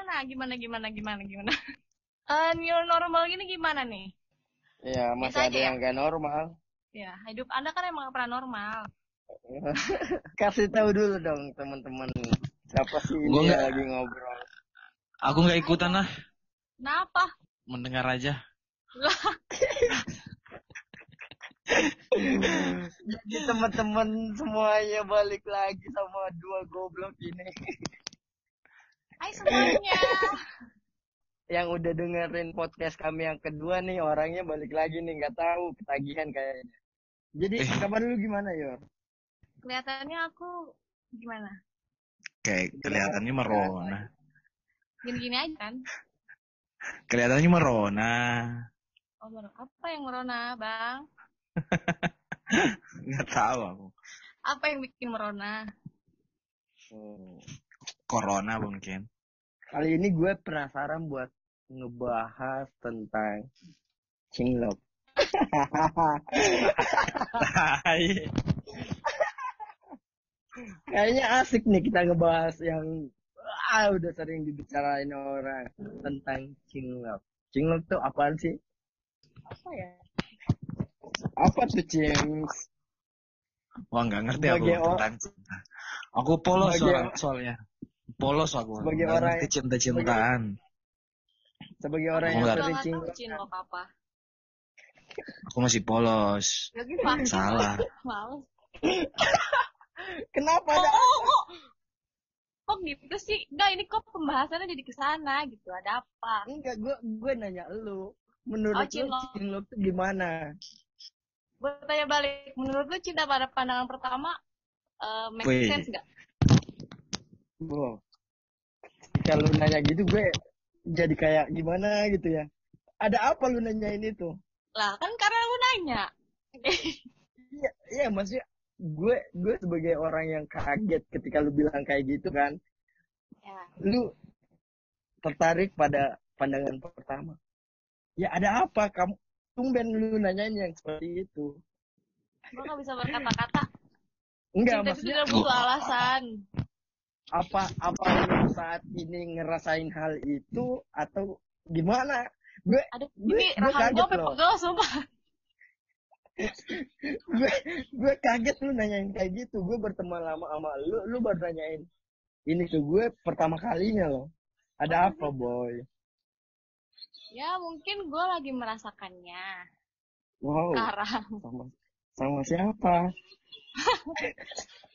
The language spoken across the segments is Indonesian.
gimana? Gimana gimana gimana gimana? Eh, new normal gini gimana nih? Ya, masih Biasa ada aja ya? yang gak normal. Ya, hidup Anda kan emang gak pernah normal. Kasih tahu dulu dong teman-teman. Siapa sih Gua ini nggak- lagi ngobrol? Aku nggak ikutan lah, Kenapa? mendengar aja. Jadi teman-teman semuanya balik lagi sama dua goblok ini. Hai semuanya. yang udah dengerin podcast kami yang kedua nih orangnya balik lagi nih nggak tahu ketagihan kayaknya. Jadi Eh. kabar lu gimana Yor? Kelihatannya aku gimana? Kayak kelihatannya merona. Gini-gini aja kan? Kelihatannya merona. Oh, merona. apa yang merona, Bang? Nggak tahu aku. Apa yang bikin merona? Hmm. Corona mungkin. Kali ini gue penasaran buat ngebahas tentang cinlok. Kayaknya asik nih kita ngebahas yang ah, udah sering dibicarain orang tentang cinlok. Cinlok tuh apaan sih? Apa ya? Apa tuh Cings? Wah nggak ngerti aku Sebagai or- tentang cinta. Aku polos soal- soalnya. Polos aku. Sebagai Nggak orang- ngerti cinta-cintaan. Sebagai orang Aku yang sering cinlok. apa. Aku masih polos. Vaksin. Salah. Kenapa Oh, ada? oh, oh. Kok gitu sih? Enggak, ini kok pembahasannya jadi ke sana gitu. Ada apa? Enggak, gue gue nanya lu. Menurut Oh, lu cinlok. cinlok tuh gimana? Gue tanya balik, menurut lu cinta pada pandangan pertama eh make Wih. sense nggak? Wow. Kalau nanya gitu gue jadi kayak gimana gitu ya. Ada apa lu nanyain itu? Lah, kan karena lu nanya. Iya, iya maksudnya gue gue sebagai orang yang kaget ketika lu bilang kayak gitu kan. ya. Lu tertarik pada pandangan pertama. Ya ada apa? Kamu tumben lu nanyain yang seperti itu. Gue gak bisa berkata-kata. Enggak, Cinta itu maksudnya tidak butuh alasan. Apa apa lu saat ini ngerasain hal itu atau gimana? Gue Aduh, Gue- ini gue rahang gue pegel sumpah. gue gue kaget lu nanyain kayak gitu. Gue berteman lama sama lu lu baru nanyain ini ke gue pertama kalinya loh. Ada apa boy? Ya, mungkin gue lagi merasakannya. Wow. Sekarang. sama sama siapa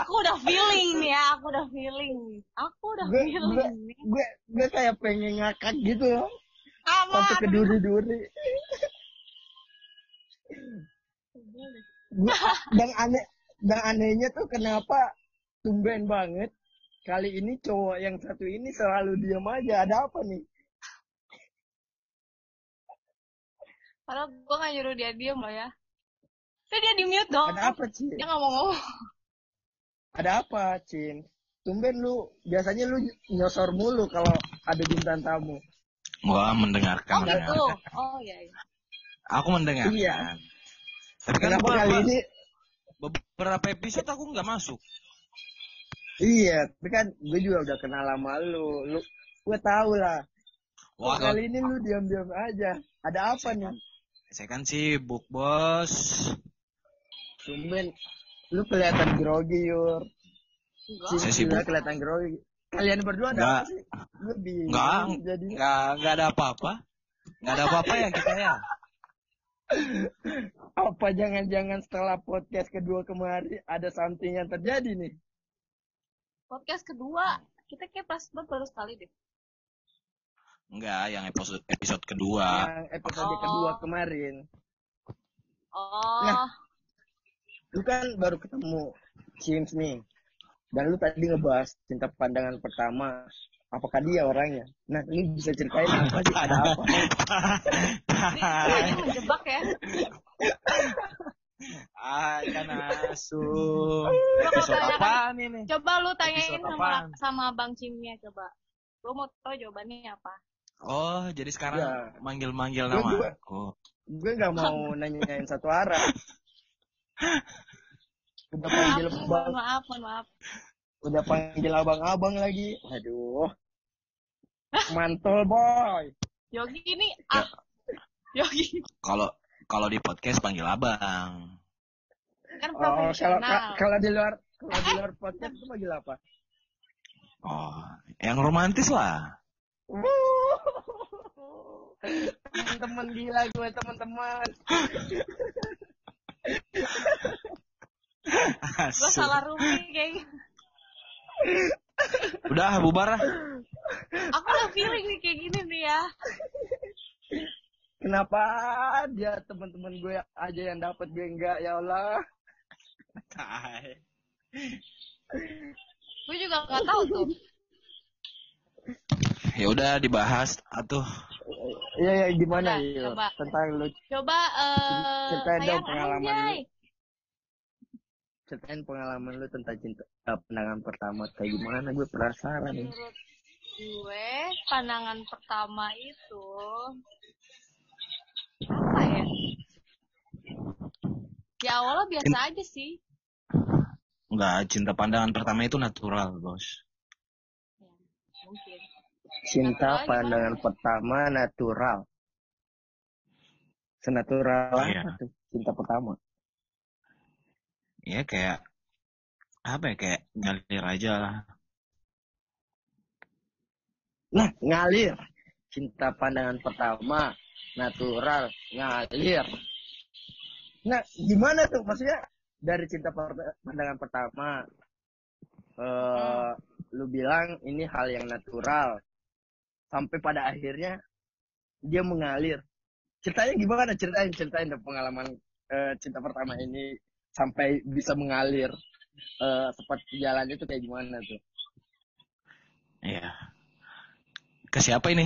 Aku udah feeling nih ya, aku udah feeling. Aku udah gue feeling nih. gue gue kayak pengen ngakak gitu loh Sama. sampai ke duri duri gue dan aneh dan anehnya tuh kenapa tumben banget kali ini cowok yang satu ini selalu diam aja ada apa nih Padahal gue gak nyuruh dia diem loh ya. Tapi dia di mute dong. ada apa sih Dia gak mau ngomong. Ada apa, Cin? Tumben lu, biasanya lu nyosor mulu kalau ada bintang tamu. Gua Oh mendengarkan. gitu. mendengarkan. Oh iya. iya. Aku mendengarkan. Iya. Tapi kan Kenapa kali ini? beberapa episode aku nggak masuk. Iya, tapi kan gue juga udah kenal sama lu. Lu, gue tahu lah. Wah, Kok kali ini lu diam-diam aja. Ada apa nih? saya kan sibuk, Bos. Tumben, lu kelihatan grogi, Yur. Enggak. Saya sibuk. kelihatan grogi. Kalian berdua ada Nggak. apa sih? Gue bingung. Nggak, Jadi, nggak nggak ada apa-apa. Nggak ada apa-apa ya kita ya. apa jangan-jangan setelah podcast kedua kemarin ada something yang terjadi nih? Podcast kedua. Kita kayak pas baru sekali deh. Enggak, yang episode episode kedua. Yang episode Oh. kedua kemarin. Oh. Nah. Lu kan baru ketemu James nih dan lu tadi ngebahas cinta pandangan pertama apakah dia orangnya nah lu bisa ceritain apa sih ada apa Ini menjebak ya. ah, kan asu. Coba Episode tanyakan. apa nih? Coba lu tanyain sama sama Bang Cimnya coba. Gue mau tahu jawabannya apa. Oh, jadi sekarang Ya. manggil-manggil nama gua- aku. gue nggak mau nanyain satu arah udah Maaf, panggil mohon bang. Maaf, maaf. udah panggil abang-abang lagi. Aduh mantul boy. Yogi ini ah. Yogi. Kalau kalau di podcast panggil abang. kan oh kalau profesional. kalau di luar kalau di luar podcast itu panggil apa? Oh, yang romantis lah. teman-teman gila gue teman-teman gue salah rumi kayak Udah bubar lah. aku udah feeling nih kayak gini nih ya. Kenapa dia teman-teman gue aja yang dapat gue enggak ya Allah. Gue juga nggak tahu tuh Ya udah dibahas. Atuh. iya ya gimana ya coba. tentang lu. Coba eh Ceritain dong pengalaman anjay. ceritain pengalaman lu tentang cinta eh, pandangan pertama. Kayak gimana? Gue penasaran nih. Menurut gue pandangan pertama itu apa ya? Ya awalnya biasa aja sih. Enggak, cinta pandangan pertama itu natural, Bos. ya, mungkin cinta pandangan gimana? pertama natural. Senatural Iya. apa tuh? Cinta pertama. Ya kayak apa ya kayak ngalir aja lah. nah ngalir. Cinta pandangan pertama natural ngalir. Nah gimana tuh? Maksudnya dari cinta pandangan pertama eh lu bilang ini hal yang natural sampai pada akhirnya dia mengalir ceritanya gimana ceritain ceritain dong pengalaman eh, cinta pertama ini sampai bisa mengalir eh seperti jalan itu kayak gimana tuh Iya. Ke siapa ini?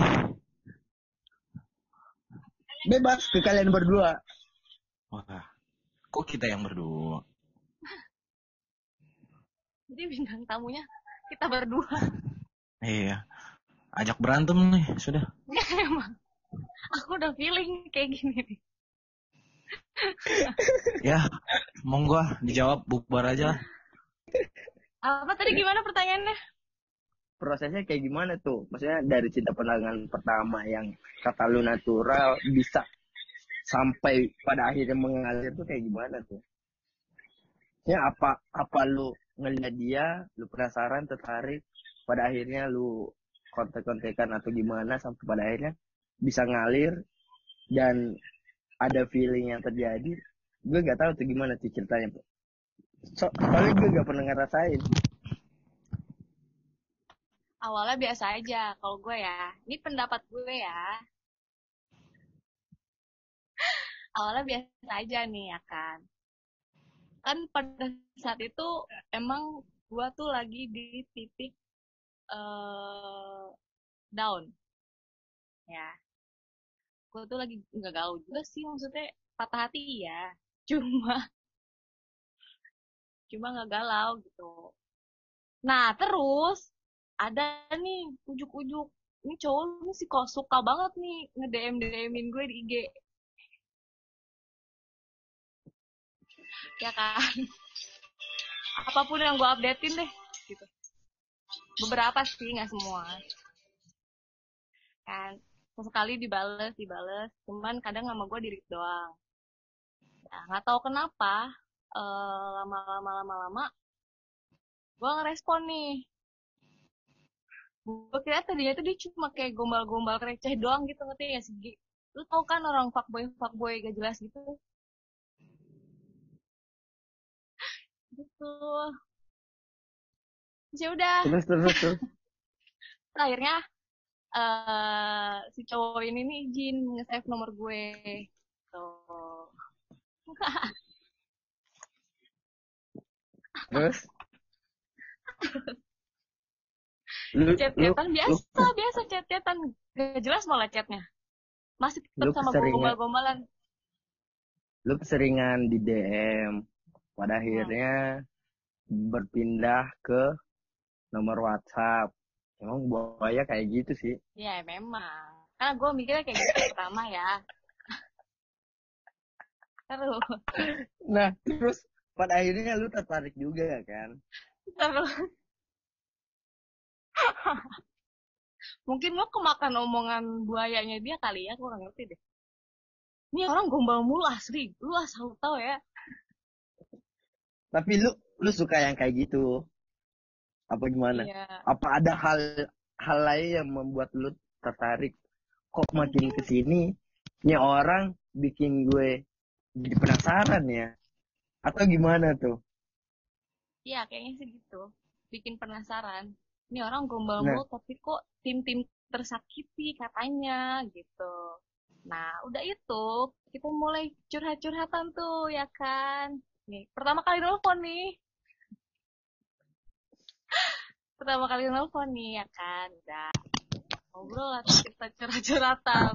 bebas ke kalian berdua Wah. Kok kita yang berdua? jadi bintang tamunya kita berdua Iya. Ajak berantem nih, sudah. ya emang aku udah feeling kayak gini nih Ya, monggo ah, dijawab bubar aja apa tadi gimana pertanyaannya prosesnya kayak gimana tuh? Maksudnya dari cinta pandangan pertama yang kata lu natural bisa sampai pada akhirnya mengalir tuh kayak gimana tuh? Ya apa apa lu ngeliat dia, lu penasaran, tertarik, pada akhirnya lu kontek-kontekan atau gimana sampai pada akhirnya bisa ngalir dan ada feeling yang terjadi. Gue gak tahu tuh gimana tuh ceritanya. So, soalnya gue gak pernah ngerasain. awalnya biasa aja kalau gue ya ini pendapat gue ya awalnya biasa aja nih ya kan kan pada saat itu emang gue tuh lagi di titik eh down. Ya. Gue tuh lagi nggak galau juga sih maksudnya patah hati ya cuma cuma nggak galau gitu. Nah terus ada nih ujuk-ujuk. Ini cowok ini sih kok suka banget nih nge-DM DMin gue di IG ya kan? Apa pun yang gue updatein deh beberapa sih nggak semua. Kan sesekali dibales dibales. Cuman kadang sama gue diri doang. Ya nggak tahu kenapa eh, lama-lama lama-lama gue ngerespon nih. Gue kira tadinya tuh dia cuma kayak gombal-gombal receh doang gitu ngerti ya sih Gi? lu tau kan orang fuckboy fuckboy gak jelas gitu? Gitu ya udah. Terus terus terus. akhirnya eh si cowok ini nih izin nge-save nomor gue. Tuh. Terus? Lu, chat-chatan lu, biasa biasa chat-chatan. Gak jelas malah chatnya. Masih tetap sama gombal-gombalan. Lu keseringan di DM. Pada akhirnya berpindah ke nomor WhatsApp. Emang buaya kayak gitu sih. ya memang karena gue mikirnya kayak gitu pertama ya terus Nah, terus pada akhirnya lu tertarik juga kan? terus Mungkin gue kemakan omongan buayanya dia kali ya, gue gak ngerti deh. Ini orang gombal mulu asli, lu asal tau ya. Tapi lu lu suka yang kayak gitu? Apa gimana? Iya. Apa ada hal hal lain yang membuat lu tertarik? Kok makin ke sini, ini orang bikin gue jadi penasaran ya? Atau gimana tuh? Iya, kayaknya sih gitu. Bikin penasaran. Ini orang gombal Nah. mulu, tapi kok tim-tim tersakiti katanya gitu. Nah, udah itu, kita mulai curhat-curhatan tuh, ya kan? Nih, pertama kali nelfon nih. Pertama kali nelfon nih, ya kan? Udah. Ngobrol lah, tuh kita curhat-curhatan.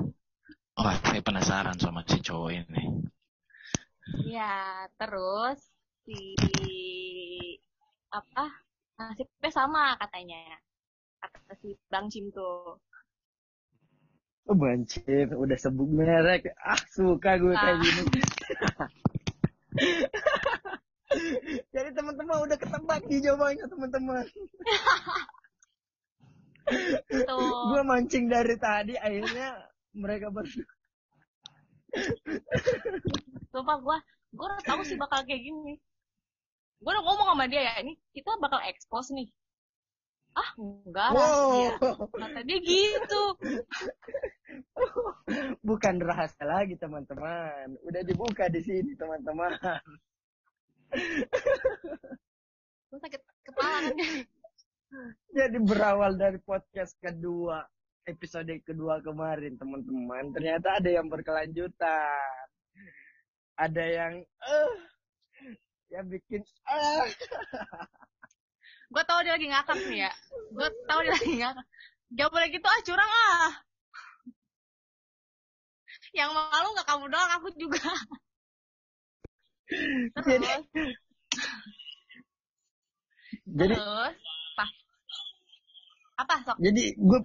Wah, saya penasaran sama si cowok ini. Ya, terus si apa nasibnya sama katanya kata si Bang Cim tuh Oh, bancir, udah sebut merek. Ah, suka gue kayak Ah. gini. Jadi teman-teman udah ketebak di jawabannya teman-teman. gue mancing dari tadi, akhirnya mereka berdua. sumpah gue gue udah tahu sih bakal kayak gini gue udah ngomong sama dia ya ini kita bakal expose nih ah enggak Wow, kata dia gitu bukan rahasia lagi teman-teman. Udah dibuka di sini teman-teman. Gue sakit kepala kan. Jadi berawal dari podcast kedua, episode kedua kemarin teman-teman. Ternyata ada yang berkelanjutan. Ada yang eh yang bikin eh. Gue tahu dia lagi ngakak nih ya. Gue tahu dia lagi ngakak. Gak boleh gitu ah curang ah yang malu nggak kamu doang aku juga jadi jadi terus? Apa apa sok? Jadi gue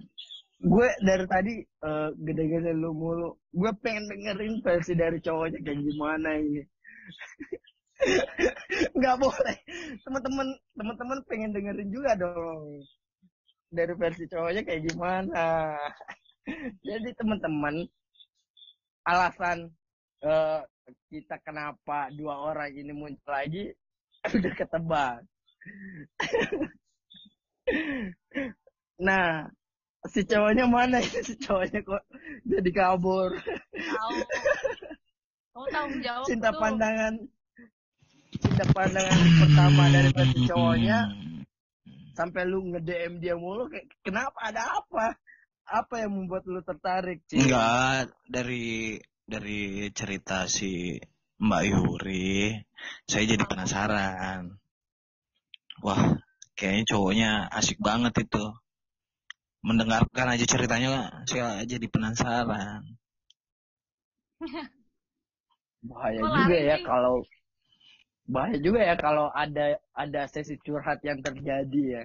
gue dari tadi eh, gede-gede lu mulu. Gue pengen dengerin versi dari cowoknya kayak gimana ini. nggak boleh. Teman-teman teman-teman pengen dengerin juga dong. Dari versi cowoknya kayak gimana. Jadi teman-teman alasan eh, kita kenapa dua orang ini muncul lagi? Udah ketebak. Nah si cowoknya mana ya si cowoknya kok jadi kabur. Tahu. Kamu tanggung jawab cinta tuh. pandangan. Cinta pandangan pertama dari versi cowoknya. Sampai lu nge-DM dia mulu kayak kenapa? Ada apa? Apa yang membuat lu tertarik Ci? Enggak, dari dari cerita si Mbak Yuri, saya jadi penasaran. Wah, kayaknya cowoknya asik banget itu. Mendengarkan aja ceritanya, saya jadi penasaran. bahaya Kok juga ya kalau bahaya juga ya kalau ada ada sesi curhat yang terjadi ya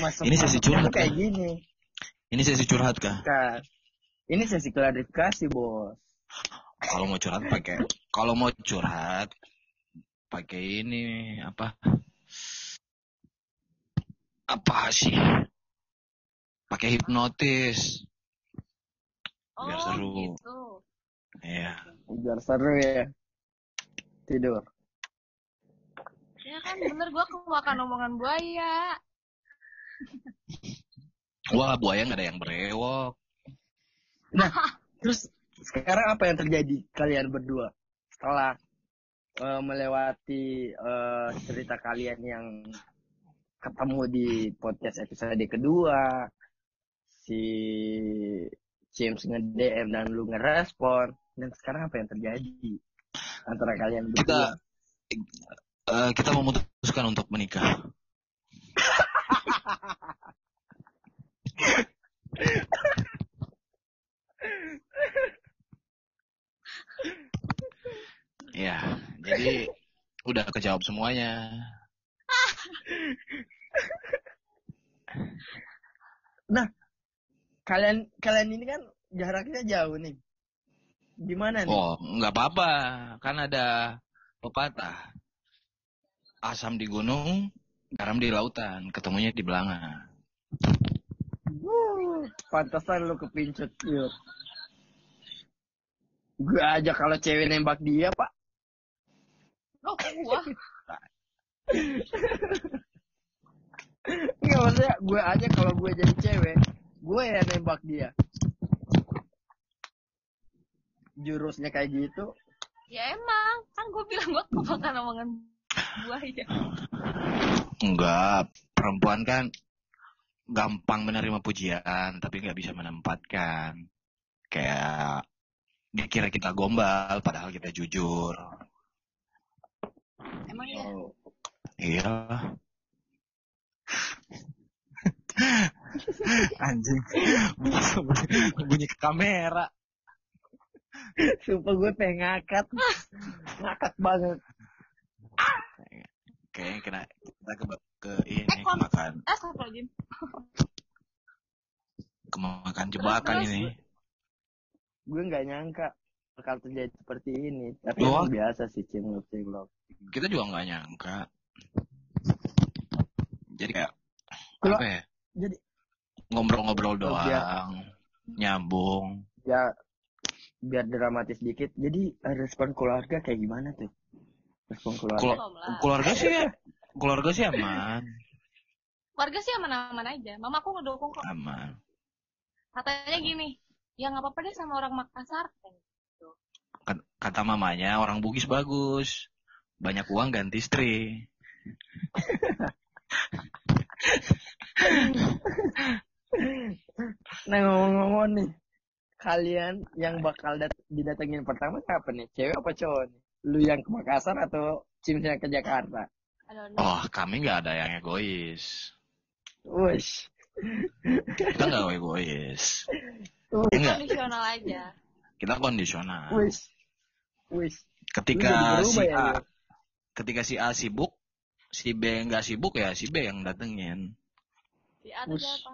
Masuk Ini sesi curhat, kayak kan? gini Ini sesi curhat kah? kan ini sesi klarifikasi bos Kalau mau curhat pakai, kalau mau curhat pakai ini apa? Apa sih? Pakai hipnotis. oh biar seru. gitu Iya. biar seru ya tidur ya kan bener gua kemakan omongan buaya Wah, buaya nggak ada yang berewok. Nah terus sekarang apa yang terjadi kalian berdua setelah eh, melewati eh, cerita kalian yang ketemu di podcast episode kedua si James nge-DM dan lu ngerespon dan sekarang apa yang terjadi antara kalian Kita berdua eh, kita memutuskan untuk menikah. Ya, jadi udah kejawab semuanya. kalian kalian ini kan jaraknya jauh nih gimana nih Oh, nggak apa-apa, kan ada pepatah. Asam di gunung, garam di lautan, ketemunya di Belanga. Wuh, pantesan lu kepincut, Yur. Gue aja kalau cewek nembak dia, Pak. Lo gua. Enggak maksudnya gue aja kalau gue jadi cewek, gue ya nembak dia. Jurusnya kayak gitu. Ya emang, kan gue bilang gue kemakan omongan buaya. Enggak, perempuan kan gampang menerima pujian, tapi nggak bisa menempatkan. Kayak dikira kita gombal, padahal kita jujur. Emang ya? Oh. Iya. Anjing. Bunyi ke kamera. Sumpah gue pengen ngakak. ngakak banget. Kayaknya kena kita ke ke ini Eh, kemakan Astagfirullahaladzim. kemakan jebakan terus. ini. Gue nggak nyangka bakal terjadi seperti ini. Tapi biasa sih cinlok cinlok. Kita juga nggak nyangka. Jadi kayak Kalau- apa ya? Jadi Ngobrol-ngobrol Oh, biar- doang, nyambung. ya biar dramatis dikit. Jadi respon keluarga kayak gimana tuh? Respon keluarga. Kelu- keluarga sih keluarga sih aman, Warga sih aman-aman aja. Mama aku ngedukung kok. aman. Katanya gini, ya nggak apa-apa deh sama orang Makassar. Kat- Kata mamanya orang Bugis bagus, banyak uang ganti istri. Nah ngomong-ngomong nih, kalian yang bakal dat didatengin pertama siapa nih? Cewek apa cowok nih? Lu yang ke Makassar atau Cims yang ke Jakarta? Oh, kami nggak ada yang egois. Wush. Kita nggak egois. Enggak, Kondisional aja. kita kondisional. Wush. Wush. Ketika si ya, A, lu? ketika si A sibuk, si B nggak sibuk ya si B yang datengin. Si A tuh siapa?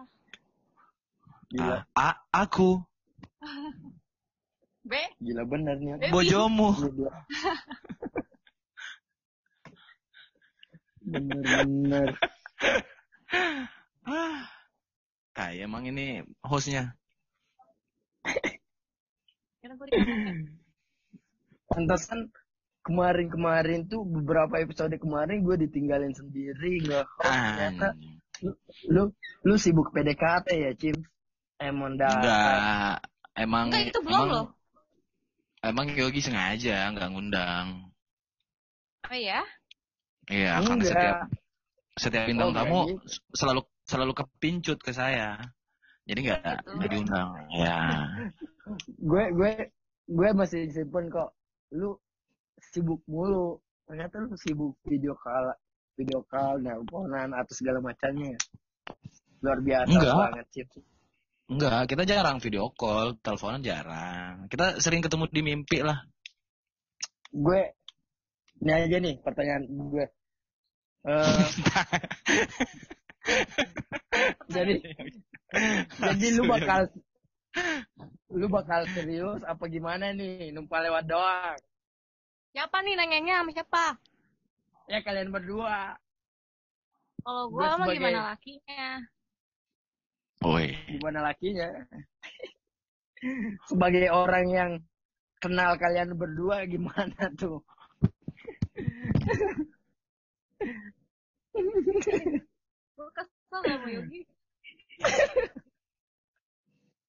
Gila, Ah, A, aku, B? gila bener nih. Baby. bojomu. Bener-bener. Ah, ah, emang ini hostnya. Pantesan kemarin-kemarin tuh beberapa episode kemarin gue ditinggalin sendiri nggak host ternyata Anjing. lu lu sibuk PDKT ya Cim emang dah Enggak, emang Enggak, itu belum emang, loh. Emang Yogi sengaja nggak ngundang. Oh ya? Iya, karena Enggak. setiap setiap bintang Oh, tamu gitu. selalu selalu kepincut ke saya. Jadi nggak Gitu. nggak diundang. Ya. gue gue gue masih simpen kok lu sibuk mulu ternyata lu sibuk video call video call nelponan atau segala macamnya luar biasa Enggak. banget Cim Enggak, kita jarang video call, teleponan jarang. Kita sering ketemu di mimpi lah. gue ini aja nih pertanyaan gue Eh, jadi jadi lu bakal lu bakal serius apa gimana nih numpang lewat doang Siapa nih nanyanya sama siapa? ya kalian berdua Kalau gue Gua emang sebagai- gimana lakinya? Woi. gimana lakinya sebagai orang yang kenal kalian berdua gimana tuh Gue kesel sama Yogi.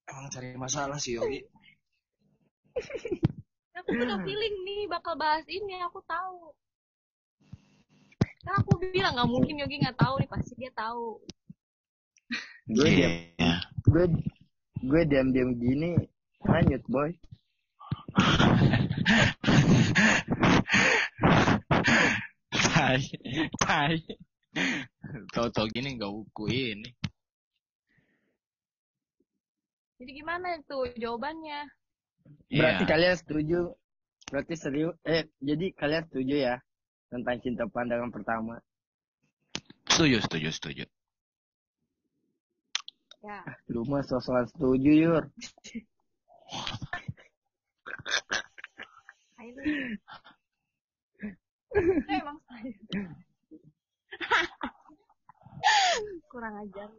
Emang cari masalah sih Yogi. Aku udah feeling nih bakal bahas ini, aku tahu. Kan aku bilang nggak mungkin Yogi nggak tahu nih, pasti dia tahu. gue diam Iya. gue gue diam diam gini hanyut boy Tai, tai. Tahu-tahu gini nggak buku ini. Jadi gimana tuh jawabannya? Berarti Iya. kalian setuju berarti serius eh jadi kalian setuju ya tentang cinta pandangan pertama Setuju, setuju, setuju. Ya. lu mah sosokan setuju yur. Emang saya. kurang ajar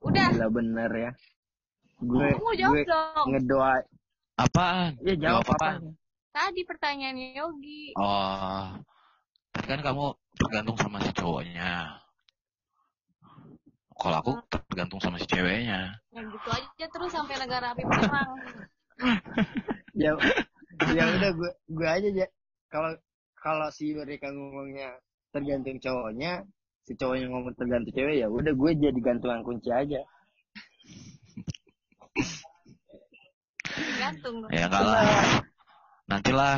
udah Gila bener ya. Gue kamu jawab gue dong ngedoa. Apaan? Ya jawab apa? apaan? tadi pertanyaannya Yogi Oh, kan kamu tergantung sama si cowoknya. Kalau aku tergantung sama si ceweknya. yang gitu aja terus sampai negara api perang Ya ya udah gue gue aja ya. Kalau kalau si mereka ngomongnya tergantung cowoknya, si cowoknya ngomong tergantung cewek ya udah gue jadi gantungan kunci aja. Gantung Ya enggak lah. Nantilah.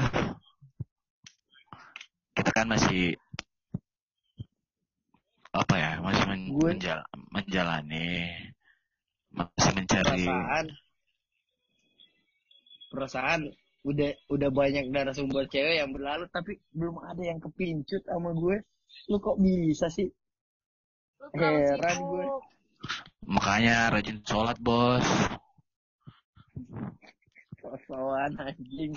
Kita kan masih apa ya? Masih men- Gue- menjal- menjalani masih mencari Perasaan perasaan udah udah banyak narasumber cewek yang berlalu tapi belum ada yang kepincut sama gue. Lu kok bisa sih? Lu Heran sibuk. gue. makanya rajin sholat bos Sosokan anjing.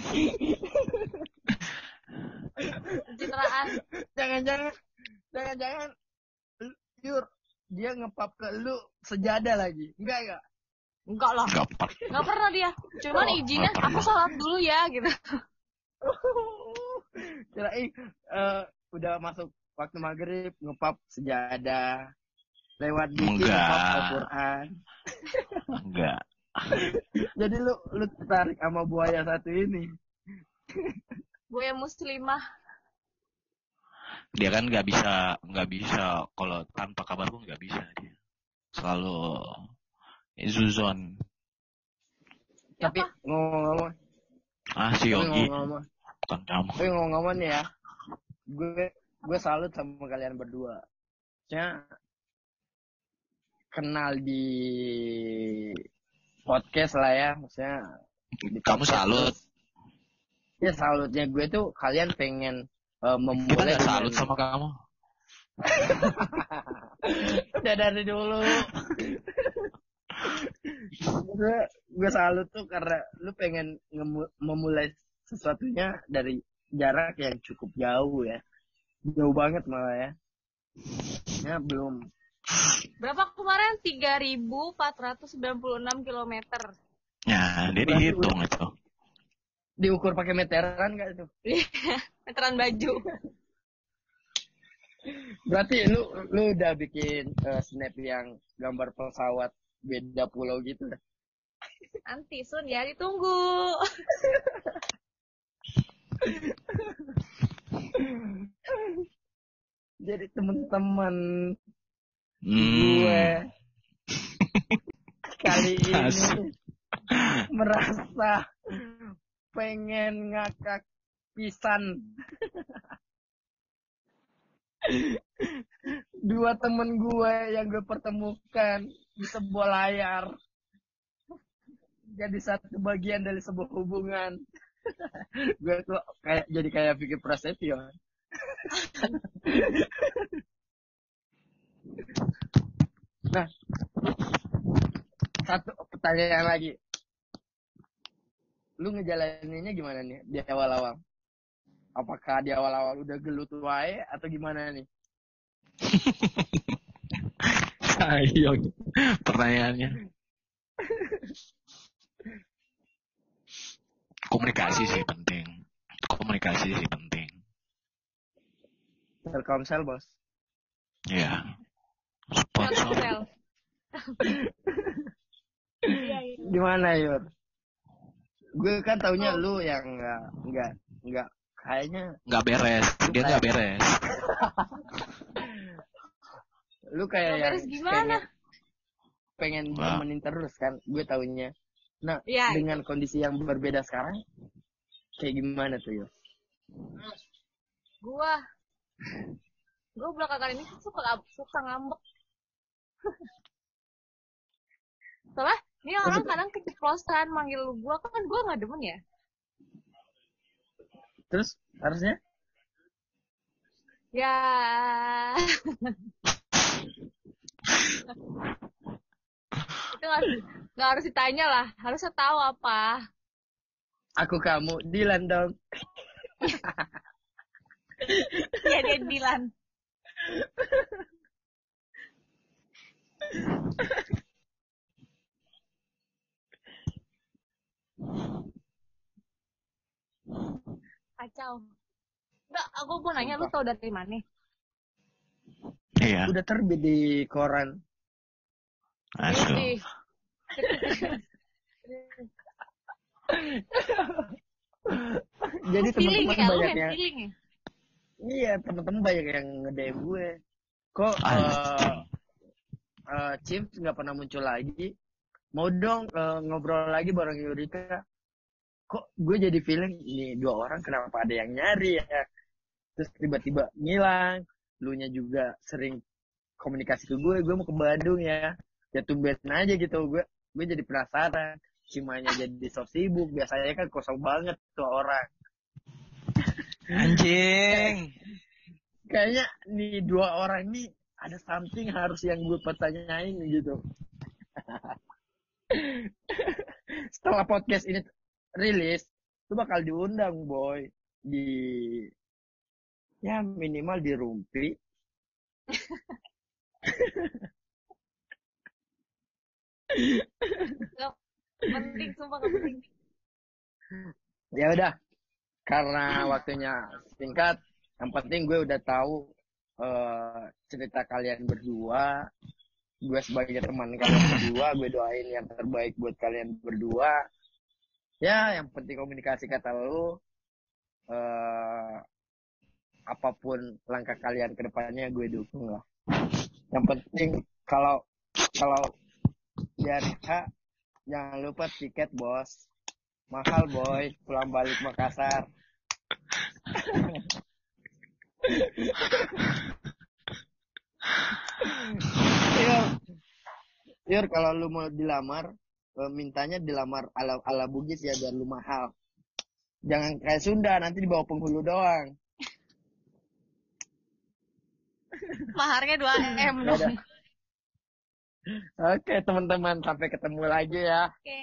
pencitraan Jangan-jangan jangan-jangan Yur dia ngepap ke lu sejadah lagi. Enggak enggak. enggak lah nggak per- nggak pernah dia cuman Oh, izinnya aku sholat dulu ya gitu Kirain eh, udah masuk waktu maghrib ngepap sejadah. Lewat dikit Enggak. ngepap Al-Quran. enggak Jadi lu lu tertarik sama buaya satu ini. yang muslimah. Dia kan nggak bisa nggak bisa kalau tanpa kabar pun nggak bisa dia. Selalu izuzon Tapi ngomong-ngomong, ah si Yogi. ngomong-ngomong, bukan kamu. Tapi ngomong-ngomong ya, gue gue salut sama kalian berdua. Maksudnya kenal di podcast lah ya, maksudnya. kamu salut. Ya salutnya gue tuh kalian pengen kita memulai nggak salut sama kamu. Udah dari dulu. Gue gue salut tuh karena lu pengen memulai sesuatunya dari jarak yang cukup jauh ya. Jauh banget malah ya. Ya belum berapa kemarin? 3.496 kilometer. Ya dia Berarti dihitung itu. diukur pakai meteran gak itu? Meteran baju. Berarti lu lu udah bikin eh, snap yang gambar pesawat beda pulau gitu? Dah. nanti sun ya ditunggu. Jadi temen-temen hmm. gue kali ini merasa pengen ngakak pisan. Dua temen gue yang gue pertemukan di sebuah layar. Jadi satu bagian dari sebuah hubungan. Gue tuh kayak jadi kayak pikir prasetyo nah satu pertanyaan lagi. Lu ngejalaninnya gimana nih di awal-awal? Apakah di awal-awal udah gelut wae atau gimana nih? Ayo pertanyaannya. Komunikasi sih penting. Komunikasi sih penting. Telkomsel bos. Ya sponsor. Iya, iya. gimana Yur gue kan taunya lu yang nggak nggak nggak kayaknya nggak beres dia nggak beres lu kayak yang beres gimana? pengen, pengen Wah. nemenin terus kan gue taunya nah Iya. dengan kondisi yang berbeda sekarang kayak gimana tuh Yur gua gua belakangan ini suka suka ngambek soalnya ini orang kadang keceplosan manggil gua kan gua nggak demen ya? Terus harusnya? Ya. Itu harus- nggak harus ditanya lah harusnya tahu apa. Aku kamu Dilan dong. Ya dia Dilan Kacau. Enggak, aku mau nanya lu tau dari mana? Iya. Udah terbit di koran. Masuk. Ih, Jadi teman-teman ya, banyak yang ya? iya teman-teman banyak yang nge-DM gue. Kok eh eh, Chips nggak pernah muncul lagi? Mau dong eh, ngobrol lagi bareng Yurika. Kok gue jadi feeling ini dua orang kenapa ada yang nyari ya? Terus tiba-tiba ngilang. Lu nya juga sering komunikasi ke gue, gue mau ke Bandung ya. Ya tumben aja gitu gue. Gue jadi penasaran. Cimanya jadi sok sibuk. Biasanya kan kosong banget tuh orang. Anjing. kayaknya nih dua orang ini ada something harus yang gue pertanyain gitu. Setelah podcast ini rilis, lu bakal diundang boy di ya minimal di Rumpi. Gak penting, sumpah gak penting. Ya udah, karena waktunya singkat, yang penting gue udah tahu eh, cerita kalian berdua. Gue sebagai teman kalian berdua, gue doain yang terbaik buat kalian berdua. Ya, yang penting komunikasi kata lu. eh apa pun langkah kalian ke depannya gue dukung lah. Yang penting kalau kalau dari jangan lupa tiket bos. Mahal boy, pulang balik Makassar. Yur, Yur kalau lu mau dilamar, eh, mintanya dilamar ala ala Bugis ya biar lu mahal. Jangan kayak Sunda, nanti dibawa penghulu doang. Maharnya 2 M dong. Oke teman-teman, sampai ketemu lagi ya Oke,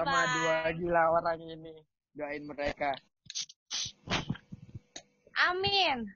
sama dua gila orang ini. Doain mereka. Amin.